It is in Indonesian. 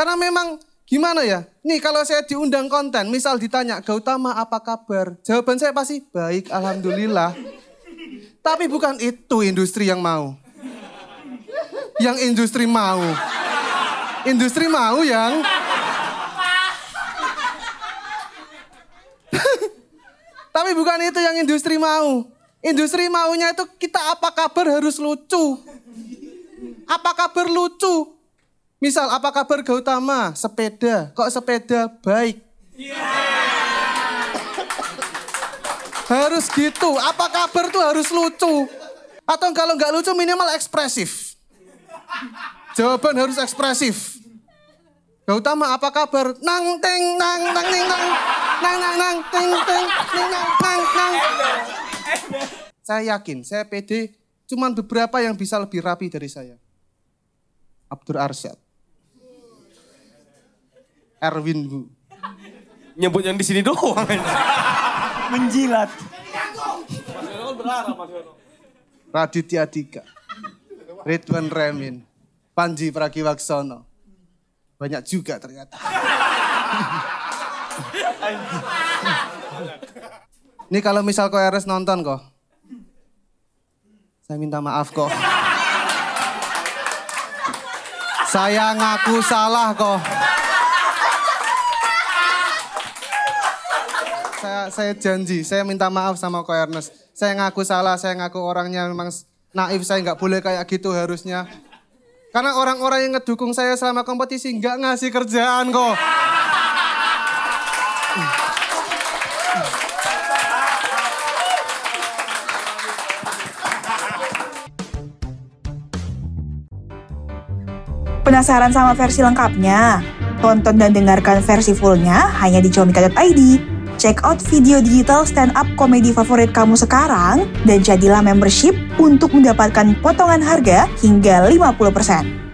Karena memang gimana ya? Nih kalau saya diundang konten, misal ditanya, Gautama apa kabar? Jawaban saya pasti, baik, Alhamdulillah. Tapi bukan itu industri yang mau. Yang industri mau. Industri mau yang... Tapi bukan itu yang industri mau. Industri maunya itu kita apa kabar harus lucu. Apa kabar lucu? Misal apa kabar Gautama? Sepeda. Kok sepeda baik? harus gitu. Apa kabar tuh harus lucu. Atau kalau nggak lucu minimal ekspresif. Jawaban harus ekspresif. Gautama apa kabar? Nang teng nang nang neng nang nang nang nang teng teng neng nang nang nang. Saya yakin, saya pede, cuman beberapa yang bisa lebih rapi dari saya. Abdur Arsyad. Erwin Bu. Nyebut yang di sini doang. Menjilat. Raditya Dika. Ridwan Remin. Panji Pragiwaksono. Banyak juga ternyata. Ini kalau misal kok RS nonton kok. Saya minta maaf kok. Saya ngaku salah kok. Saya saya janji, saya minta maaf sama Ko Ernest. Saya ngaku salah, saya ngaku orangnya memang naif, saya nggak boleh kayak gitu harusnya. Karena orang-orang yang ngedukung saya selama kompetisi nggak ngasih kerjaan kok. Penasaran sama versi lengkapnya? Tonton dan dengarkan versi fullnya hanya di comika.id. Check out video digital stand-up komedi favorit kamu sekarang dan jadilah membership untuk mendapatkan potongan harga hingga 50%.